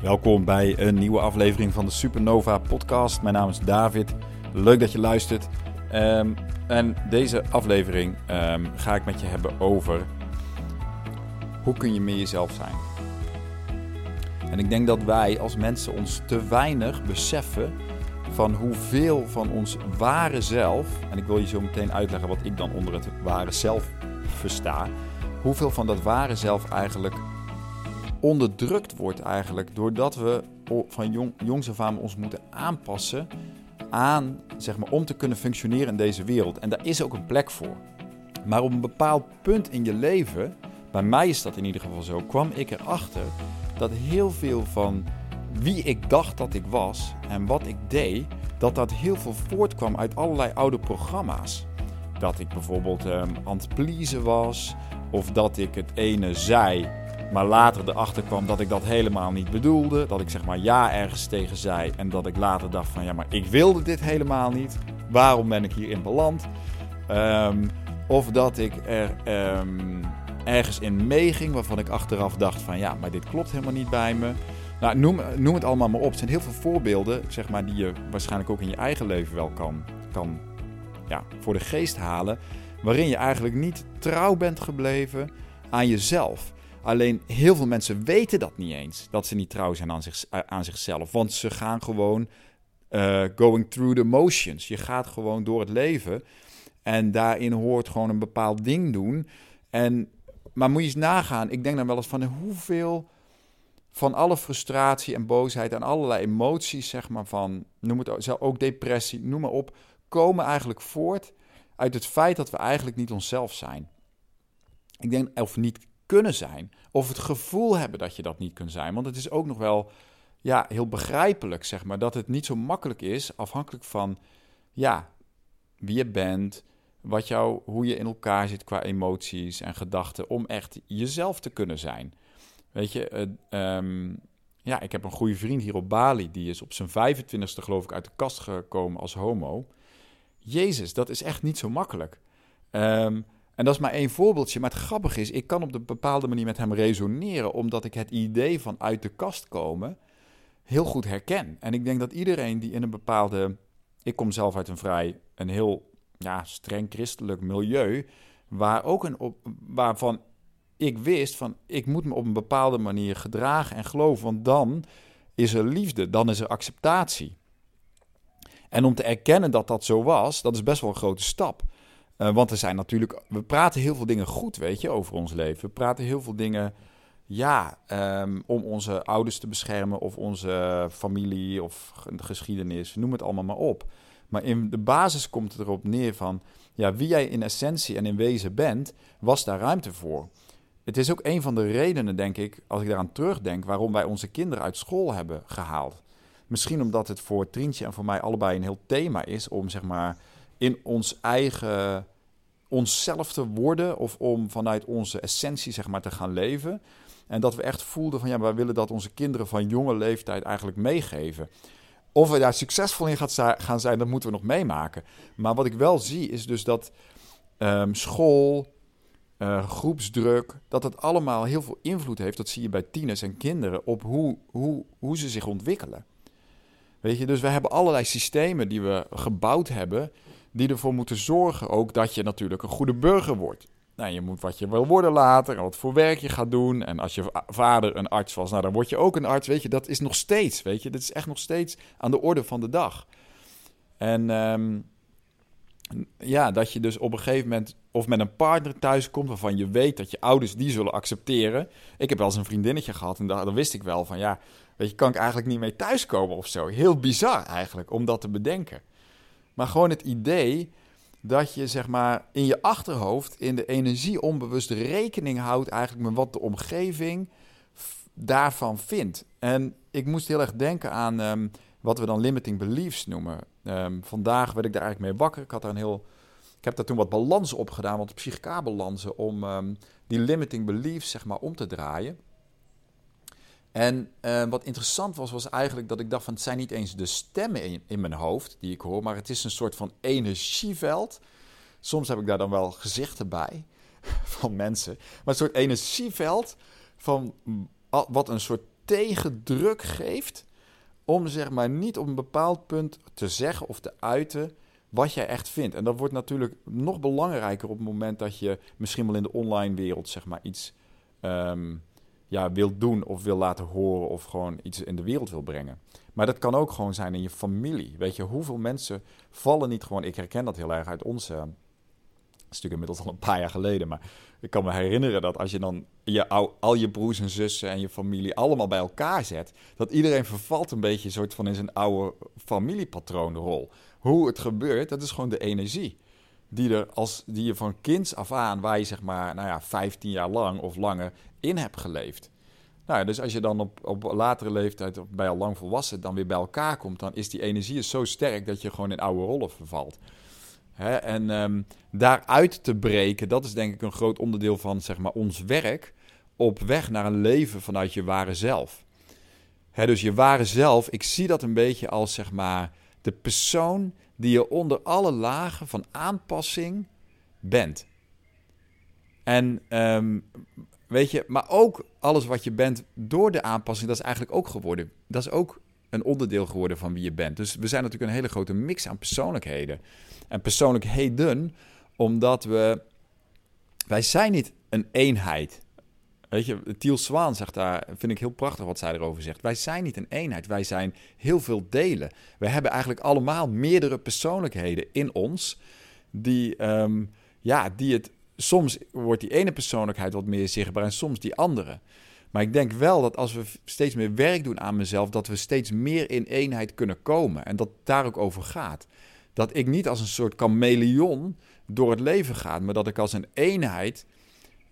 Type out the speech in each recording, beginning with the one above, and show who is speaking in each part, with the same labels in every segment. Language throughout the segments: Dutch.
Speaker 1: Welkom bij een nieuwe aflevering van de Supernova Podcast. Mijn naam is David. Leuk dat je luistert. Um, en deze aflevering um, ga ik met je hebben over hoe kun je meer jezelf zijn. En ik denk dat wij als mensen ons te weinig beseffen van hoeveel van ons ware zelf, en ik wil je zo meteen uitleggen wat ik dan onder het ware zelf versta, hoeveel van dat ware zelf eigenlijk onderdrukt wordt eigenlijk doordat we van jong, jongs af aan ons moeten aanpassen aan, zeg maar, om te kunnen functioneren in deze wereld. En daar is ook een plek voor. Maar op een bepaald punt in je leven, bij mij is dat in ieder geval zo, kwam ik erachter dat heel veel van wie ik dacht dat ik was en wat ik deed, dat dat heel veel voortkwam uit allerlei oude programma's. Dat ik bijvoorbeeld um, aan het was, of dat ik het ene zei maar later erachter kwam dat ik dat helemaal niet bedoelde. Dat ik zeg maar ja ergens tegen zei. En dat ik later dacht van ja, maar ik wilde dit helemaal niet. Waarom ben ik hierin beland? Um, of dat ik er um, ergens in meeging waarvan ik achteraf dacht van ja, maar dit klopt helemaal niet bij me. Nou, noem, noem het allemaal maar op. Er zijn heel veel voorbeelden zeg maar, die je waarschijnlijk ook in je eigen leven wel kan, kan ja, voor de geest halen. Waarin je eigenlijk niet trouw bent gebleven aan jezelf. Alleen heel veel mensen weten dat niet eens. Dat ze niet trouw zijn aan, aan zichzelf. Want ze gaan gewoon uh, going through the motions. Je gaat gewoon door het leven. En daarin hoort gewoon een bepaald ding doen. En, maar moet je eens nagaan. Ik denk dan wel eens van hoeveel van alle frustratie en boosheid en allerlei emoties, zeg maar, van noem het ook depressie, noem maar op, komen eigenlijk voort uit het feit dat we eigenlijk niet onszelf zijn. Ik denk, of niet kunnen zijn. Of het gevoel hebben dat je dat niet kunt zijn. Want het is ook nog wel ja, heel begrijpelijk, zeg maar, dat het niet zo makkelijk is, afhankelijk van ja, wie je bent, wat jou, hoe je in elkaar zit qua emoties en gedachten, om echt jezelf te kunnen zijn. Weet je, uh, ja, ik heb een goede vriend hier op Bali, die is op zijn 25ste geloof ik uit de kast gekomen als homo. Jezus, dat is echt niet zo makkelijk. Um, en dat is maar één voorbeeldje. Maar het grappige is, ik kan op een bepaalde manier met hem resoneren, omdat ik het idee van uit de kast komen heel goed herken. En ik denk dat iedereen die in een bepaalde. Ik kom zelf uit een vrij, een heel ja, streng christelijk milieu, waar ook een, op, waarvan ik wist van ik moet me op een bepaalde manier gedragen en geloven, want dan is er liefde, dan is er acceptatie. En om te erkennen dat dat zo was, dat is best wel een grote stap. Uh, want er zijn natuurlijk, we praten heel veel dingen goed, weet je, over ons leven. We praten heel veel dingen, ja, um, om onze ouders te beschermen of onze familie of geschiedenis, noem het allemaal maar op. Maar in de basis komt het erop neer van, ja, wie jij in essentie en in wezen bent, was daar ruimte voor. Het is ook een van de redenen, denk ik, als ik daaraan terugdenk, waarom wij onze kinderen uit school hebben gehaald. Misschien omdat het voor Trientje en voor mij allebei een heel thema is om, zeg maar, in ons eigen onszelf te worden of om vanuit onze essentie zeg maar te gaan leven. En dat we echt voelden van ja, wij willen dat onze kinderen van jonge leeftijd eigenlijk meegeven. Of we daar succesvol in gaan zijn, dat moeten we nog meemaken. Maar wat ik wel zie is dus dat um, school, uh, groepsdruk, dat het allemaal heel veel invloed heeft. Dat zie je bij tieners en kinderen op hoe, hoe, hoe ze zich ontwikkelen. Weet je, dus we hebben allerlei systemen die we gebouwd hebben die ervoor moeten zorgen ook dat je natuurlijk een goede burger wordt. Nou, je moet wat je wil worden later wat voor werk je gaat doen. En als je vader een arts was, nou, dan word je ook een arts. Weet je, dat is nog steeds, weet je, dat is echt nog steeds aan de orde van de dag. En um, ja, dat je dus op een gegeven moment of met een partner thuis komt waarvan je weet dat je ouders die zullen accepteren. Ik heb wel eens een vriendinnetje gehad en daar, wist ik wel van ja, weet je, kan ik eigenlijk niet mee thuiskomen of zo. Heel bizar eigenlijk om dat te bedenken. Maar gewoon het idee dat je zeg maar in je achterhoofd, in de energie onbewust rekening houdt eigenlijk met wat de omgeving daarvan vindt. En ik moest heel erg denken aan ehm, wat we dan limiting beliefs noemen. Um, vandaag werd ik daar eigenlijk mee wakker. Ik had daar een heel. Ik heb daar toen wat balansen op gedaan, wat psychica balansen, om um, die limiting beliefs zeg maar om te draaien. En uh, wat interessant was, was eigenlijk dat ik dacht van het zijn niet eens de stemmen in, mijn hoofd die ik hoor, maar het is een soort van energieveld. Soms heb ik daar dan wel gezichten bij van mensen, maar een soort energieveld van wat een soort tegendruk geeft om zeg maar niet op een bepaald punt te zeggen of te uiten wat jij echt vindt. En dat wordt natuurlijk nog belangrijker op het moment dat je misschien wel in de online wereld zeg maar iets um, ja, wilt doen of wil laten horen of gewoon iets in de wereld wil brengen. Maar dat kan ook gewoon zijn in je familie. Weet je, hoeveel mensen vallen niet gewoon... Ik herken dat heel erg uit onze... Dat is natuurlijk inmiddels al een paar jaar geleden, maar ik kan me herinneren dat als je dan je, al je broers en zussen en je familie allemaal bij elkaar zet, dat iedereen vervalt een beetje een soort van in zijn oude familiepatroonrol. Hoe het gebeurt, dat is gewoon de energie die, er als, die je van kinds af aan, waar je zeg maar, nou ja, 15 jaar lang of langer in hebt geleefd. Nou, dus als je dan op, op latere leeftijd, bij al lang volwassen, dan weer bij elkaar komt, dan is die energie zo sterk dat je gewoon in oude rollen vervalt. Hè? En um, daaruit te breken, dat is denk ik een groot onderdeel van zeg maar, ons werk op weg naar een leven vanuit je ware zelf. Hè, dus je ware zelf, ik zie dat een beetje als zeg maar, de persoon die je onder alle lagen van aanpassing bent. En um, weet je, maar ook alles wat je bent door de aanpassing, dat is eigenlijk ook geworden. Dat is ook een onderdeel geworden van wie je bent. Dus we zijn natuurlijk een hele grote mix aan persoonlijkheden. En persoonlijkheden, omdat we. Wij zijn niet een eenheid. Weet je, Tiel Zwaan zegt daar, vind ik heel prachtig wat zij erover zegt. Wij zijn niet een eenheid, wij zijn heel veel delen. We hebben eigenlijk allemaal meerdere persoonlijkheden in ons, die, um, ja, die het, soms wordt die ene persoonlijkheid wat meer zichtbaar en soms die andere. Maar ik denk wel dat als we steeds meer werk doen aan mezelf, dat we steeds meer in eenheid kunnen komen. En dat daar ook over gaat. Dat ik niet als een soort chameleon door het leven ga, maar dat ik als een eenheid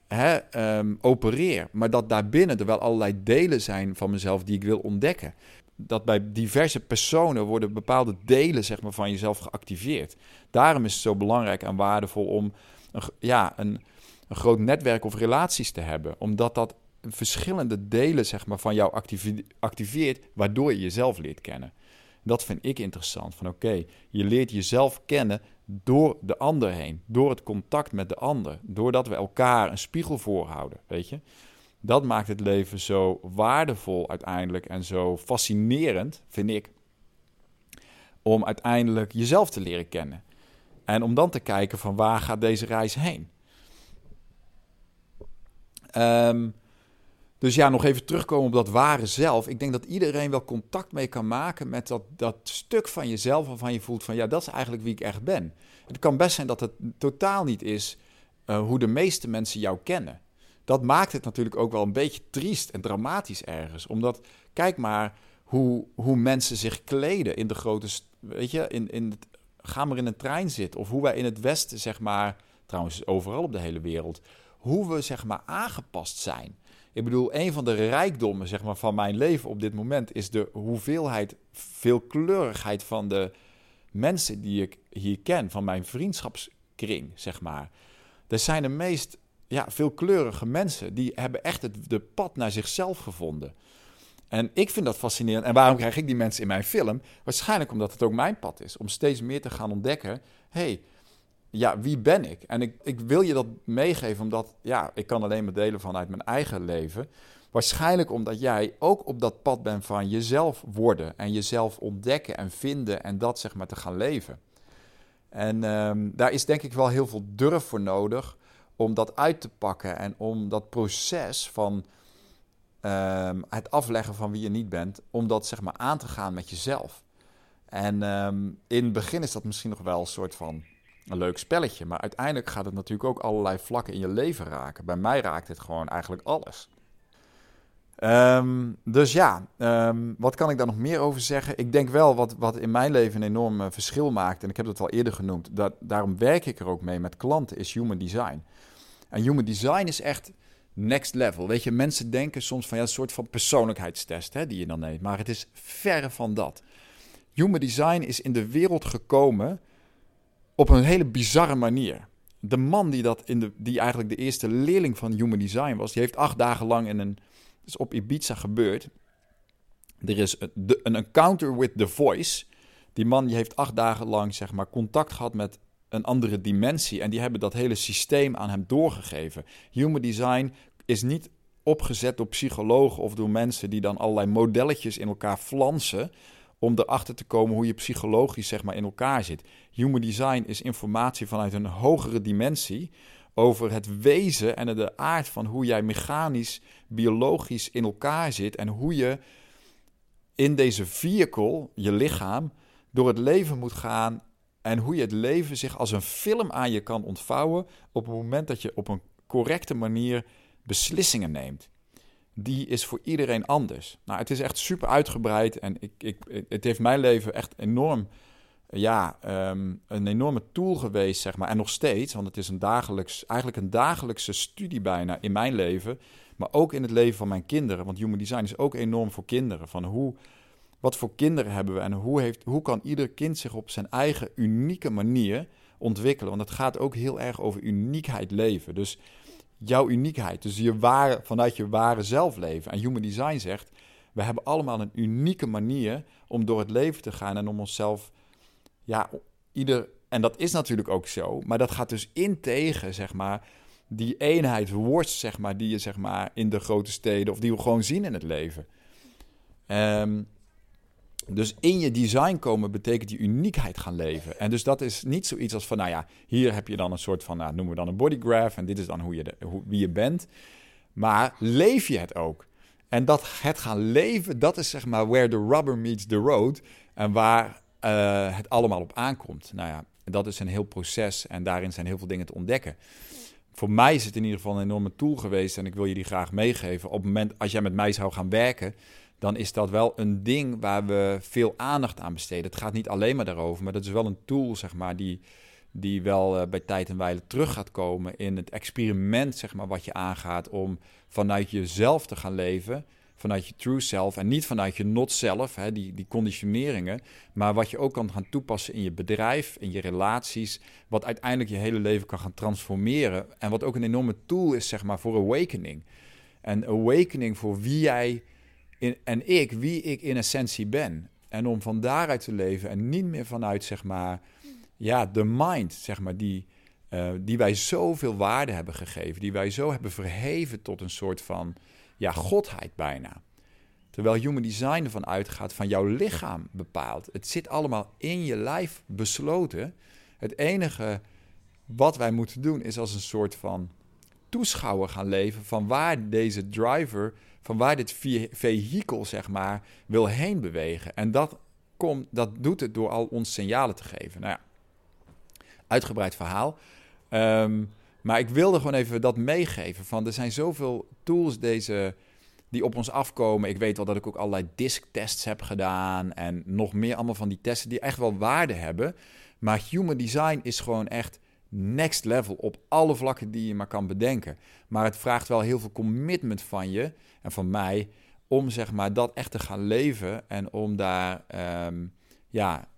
Speaker 1: hè, um, opereer. Maar dat daarbinnen er wel allerlei delen zijn van mezelf die ik wil ontdekken. Dat bij diverse personen worden bepaalde delen zeg maar, van jezelf geactiveerd. Daarom is het zo belangrijk en waardevol om een, ja, een, een groot netwerk of relaties te hebben. Omdat dat verschillende delen zeg maar, van jou activeert, waardoor je jezelf leert kennen. Dat vind ik interessant. Van oké, je leert jezelf kennen door de ander heen, door het contact met de ander, doordat we elkaar een spiegel voorhouden, weet je. Dat maakt het leven zo waardevol uiteindelijk en zo fascinerend, vind ik, om uiteindelijk jezelf te leren kennen. En om dan te kijken van waar gaat deze reis heen. Um, dus ja, nog even terugkomen op dat ware zelf. Ik denk dat iedereen wel contact mee kan maken met dat, dat stuk van jezelf waarvan je voelt van ja, dat is eigenlijk wie ik echt ben. Het kan best zijn dat het totaal niet is uh, hoe de meeste mensen jou kennen. Dat maakt het natuurlijk ook wel een beetje triest en dramatisch ergens. Omdat, kijk maar hoe, hoe mensen zich kleden in de grote... Weet je, in, in het, ga maar in een trein zitten. Of hoe wij in het Westen, zeg maar... Trouwens, overal op de hele wereld. Hoe we, zeg maar, aangepast zijn. Ik bedoel, een van de rijkdommen zeg maar, van mijn leven op dit moment is de hoeveelheid, veelkleurigheid van de mensen die ik hier ken, van mijn vriendschapskring, zeg maar. Er zijn de meest ja, veelkleurige mensen, die hebben echt het de pad naar zichzelf gevonden. En ik vind dat fascinerend. En waarom krijg ik die mensen in mijn film? Waarschijnlijk omdat het ook mijn pad is. Om steeds meer te gaan ontdekken. hey, ja, wie ben ik? En ik, ik wil je dat meegeven, omdat ja, ik kan alleen maar delen vanuit mijn eigen leven. Waarschijnlijk omdat jij ook op dat pad bent van jezelf worden en jezelf ontdekken en vinden en dat zeg maar te gaan leven. En um, daar is denk ik wel heel veel durf voor nodig om dat uit te pakken en om dat proces van um, het afleggen van wie je niet bent, om dat zeg maar aan te gaan met jezelf. En um, in het begin is dat misschien nog wel een soort van een leuk spelletje. Maar uiteindelijk gaat het natuurlijk ook allerlei vlakken in je leven raken. Bij mij raakt het gewoon eigenlijk alles. Um, dus ja, wat kan ik daar nog meer over zeggen? Ik denk wel wat, wat in mijn leven een enorm uh, verschil maakt, en ik heb het al eerder genoemd, dat, daarom werk ik er ook mee met klanten, is human design. En human design is echt next level. Weet je, mensen denken soms van ja, een soort van persoonlijkheidstest hè, die je dan neemt, maar het is verre van dat. Human design is in de wereld gekomen op een hele bizarre manier. De man die, dat in de, die eigenlijk de eerste leerling van Human Design was, die heeft acht dagen lang in een. is op Ibiza gebeurd. Er is een, een encounter with the voice. Die man die heeft acht dagen lang zeg maar, contact gehad met een andere dimensie. En die hebben dat hele systeem aan hem doorgegeven. Human Design is niet opgezet door psychologen of door mensen die dan allerlei modelletjes in elkaar flansen om erachter te komen hoe je psychologisch zeg maar, in elkaar zit. Human design is informatie vanuit een hogere dimensie over het wezen en de aard van hoe jij mechanisch, biologisch in elkaar zit en hoe je in deze vehicle, je lichaam, door het leven moet gaan en hoe je het leven zich als een film aan je kan ontvouwen op het moment dat je op een correcte manier beslissingen neemt. Die is voor iedereen anders. Nou, het is echt super uitgebreid en ik, ik, het heeft mijn leven echt enorm, ja, ehm, een enorme tool geweest, zeg maar. En nog steeds, want het is een dagelijks, eigenlijk een dagelijkse studie bijna in mijn leven, maar ook in het leven van mijn kinderen. Want human design is ook enorm voor kinderen. Van hoe, wat voor kinderen hebben we en hoe, heeft, hoe kan ieder kind zich op zijn eigen unieke manier ontwikkelen? Want het gaat ook heel erg over uniekheid leven. Dus jouw uniekheid. Dus je ware, vanuit je ware zelf leven. En Human Design zegt, we hebben allemaal een unieke manier om door het leven te gaan en om onszelf, ja, ieder, en dat is natuurlijk ook zo, maar dat gaat dus in tegen, zeg maar, die eenheid worst, zeg maar, die je, zeg maar, in de grote steden, of die we gewoon zien in het leven. Um, dus in je design komen betekent die uniekheid gaan leven. En dus dat is niet zoiets als van, nou ja, hier heb je dan een soort van, nou, noemen we dan een bodygraph en dit is dan hoe je hoe, wie je bent. Maar leef je het ook? En dat het gaan leven, dat is zeg maar where the rubber meets the road en waar uh, het allemaal op aankomt. Nou ja, dat is een heel proces en daarin zijn heel veel dingen te ontdekken. Voor mij is het in ieder geval een enorme tool geweest en ik wil je die graag meegeven. Op het moment als jij met mij zou gaan werken, dan is dat wel een ding waar we veel aandacht aan besteden. Het gaat niet alleen maar daarover, maar dat is wel een tool, zeg maar, die, die wel uh, bij tijd en wijle terug gaat komen in het experiment, zeg maar, wat je aangaat om vanuit jezelf te gaan leven, vanuit je true self en niet vanuit je not self, hè, die, die conditioneringen, maar wat je ook kan gaan toepassen in je bedrijf, in je relaties, wat uiteindelijk je hele leven kan gaan transformeren en wat ook een enorme tool is, zeg maar, voor awakening. En awakening voor wie jij en ik, wie ik in essentie ben. En om van daaruit te leven en niet meer vanuit, zeg maar, ja, de mind, zeg maar, die, uh, die wij zoveel waarde hebben gegeven, die wij zo hebben verheven tot een soort van, ja, godheid bijna. Terwijl human design ervan uitgaat van jouw lichaam bepaalt. Het zit allemaal in je lijf besloten. Het enige wat wij moeten doen is als een soort van toeschouwer gaan leven van waar deze driver van waar dit vehikel, zeg maar, wil heen bewegen. En dat, komt, dat doet het door al ons signalen te geven. Nou ja, uitgebreid verhaal. Ehm, maar ik wilde gewoon even dat meegeven. Van er zijn zoveel tools deze, die op ons afkomen. Ik weet wel dat ik ook allerlei disk-tests heb gedaan. En nog meer allemaal van die testen die echt wel waarde hebben. Maar human design is gewoon echt next level op alle vlakken die je maar kan bedenken. Maar het vraagt wel heel veel commitment van je en van mij om zeg maar dat echt te gaan leven en om daar ehm, ja,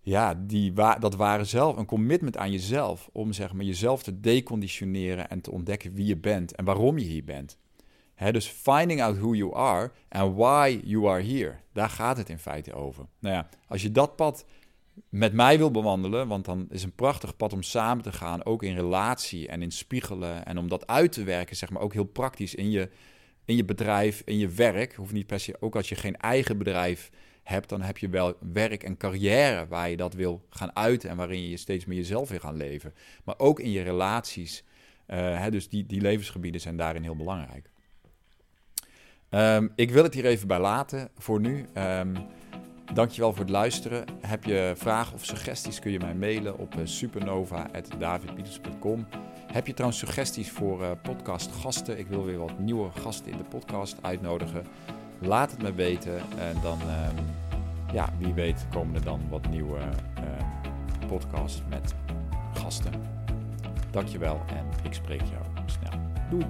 Speaker 1: ja, die dat ware zelf, een commitment aan jezelf om zeg maar jezelf te deconditioneren en te ontdekken wie je bent en waarom je hier bent. dus finding out who you are and why you are here. Daar gaat het in feite over. Nou ja, als je dat pad met mij wil bewandelen, want dan is een prachtig pad om samen te gaan, ook in relatie en in spiegelen en om dat uit te werken, zeg maar ook heel praktisch in je, in je bedrijf, in je werk. Hoeft niet per se, ook als je geen eigen bedrijf hebt, dan heb je wel werk en carrière waar je dat wil gaan uiten en waarin je steeds meer jezelf wil gaan leven. Maar ook in je relaties. Uh, hè, dus die, die levensgebieden zijn daarin heel belangrijk. Um, ik wil het hier even bij laten voor nu. Um, Dankjewel voor het luisteren. Heb je vragen of suggesties kun je mij mailen op eh, supernova.davidpieters.com. Heb je trouwens suggesties voor uh, podcastgasten? Ik wil weer wat nieuwe gasten in de podcast uitnodigen. Laat het me weten en dan, um, ja, wie weet komen er dan wat nieuwe uh, podcasts met gasten. Dankjewel en ik spreek jou snel. Doei!